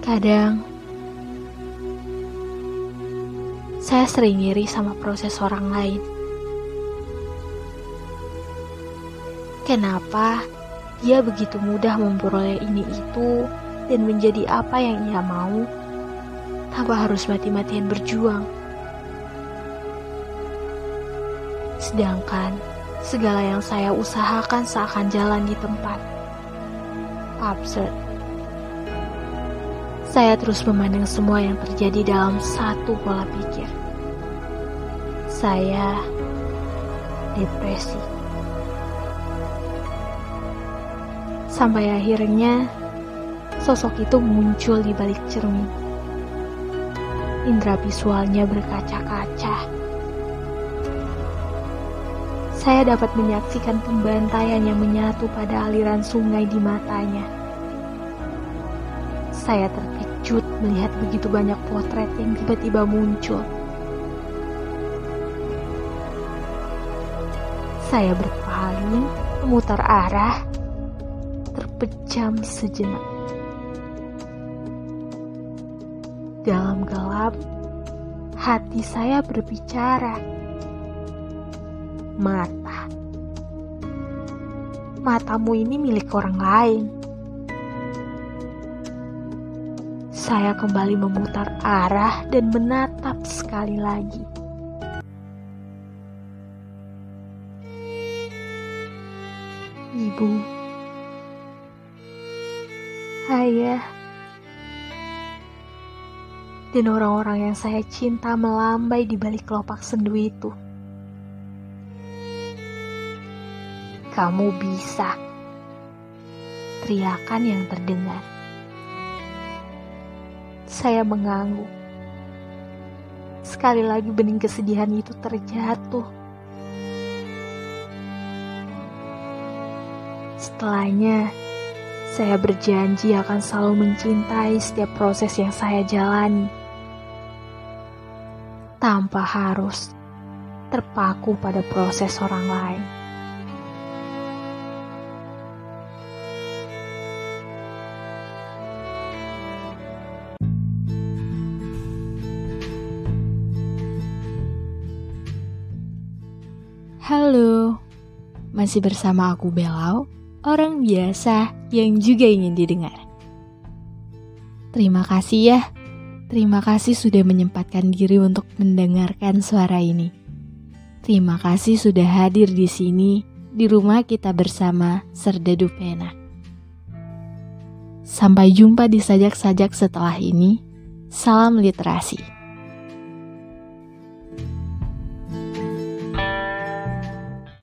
Kadang saya sering iri sama proses orang lain. Kenapa dia begitu mudah memperoleh ini itu dan menjadi apa yang ia mau tanpa harus mati-matian berjuang? Sedangkan segala yang saya usahakan seakan jalan di tempat. Absurd. Saya terus memandang semua yang terjadi dalam satu pola pikir. Saya depresi. Sampai akhirnya sosok itu muncul di balik cermin. Indra visualnya berkaca-kaca. Saya dapat menyaksikan pembantaian yang menyatu pada aliran sungai di matanya. Saya terkejut melihat begitu banyak potret yang tiba-tiba muncul. Saya berpaling, memutar arah, terpejam sejenak. Dalam gelap, hati saya berbicara. Mata. Matamu ini milik orang lain Saya kembali memutar arah dan menatap sekali lagi. Ibu, ayah, dan orang-orang yang saya cinta melambai di balik kelopak sendu itu. Kamu bisa, teriakan yang terdengar. Saya mengangguk. Sekali lagi bening kesedihan itu terjatuh. Setelahnya, saya berjanji akan selalu mencintai setiap proses yang saya jalani. Tanpa harus terpaku pada proses orang lain. Halo, masih bersama aku Belau, orang biasa yang juga ingin didengar. Terima kasih ya, terima kasih sudah menyempatkan diri untuk mendengarkan suara ini. Terima kasih sudah hadir di sini, di rumah kita bersama Serdadu Pena. Sampai jumpa di sajak-sajak setelah ini. Salam literasi.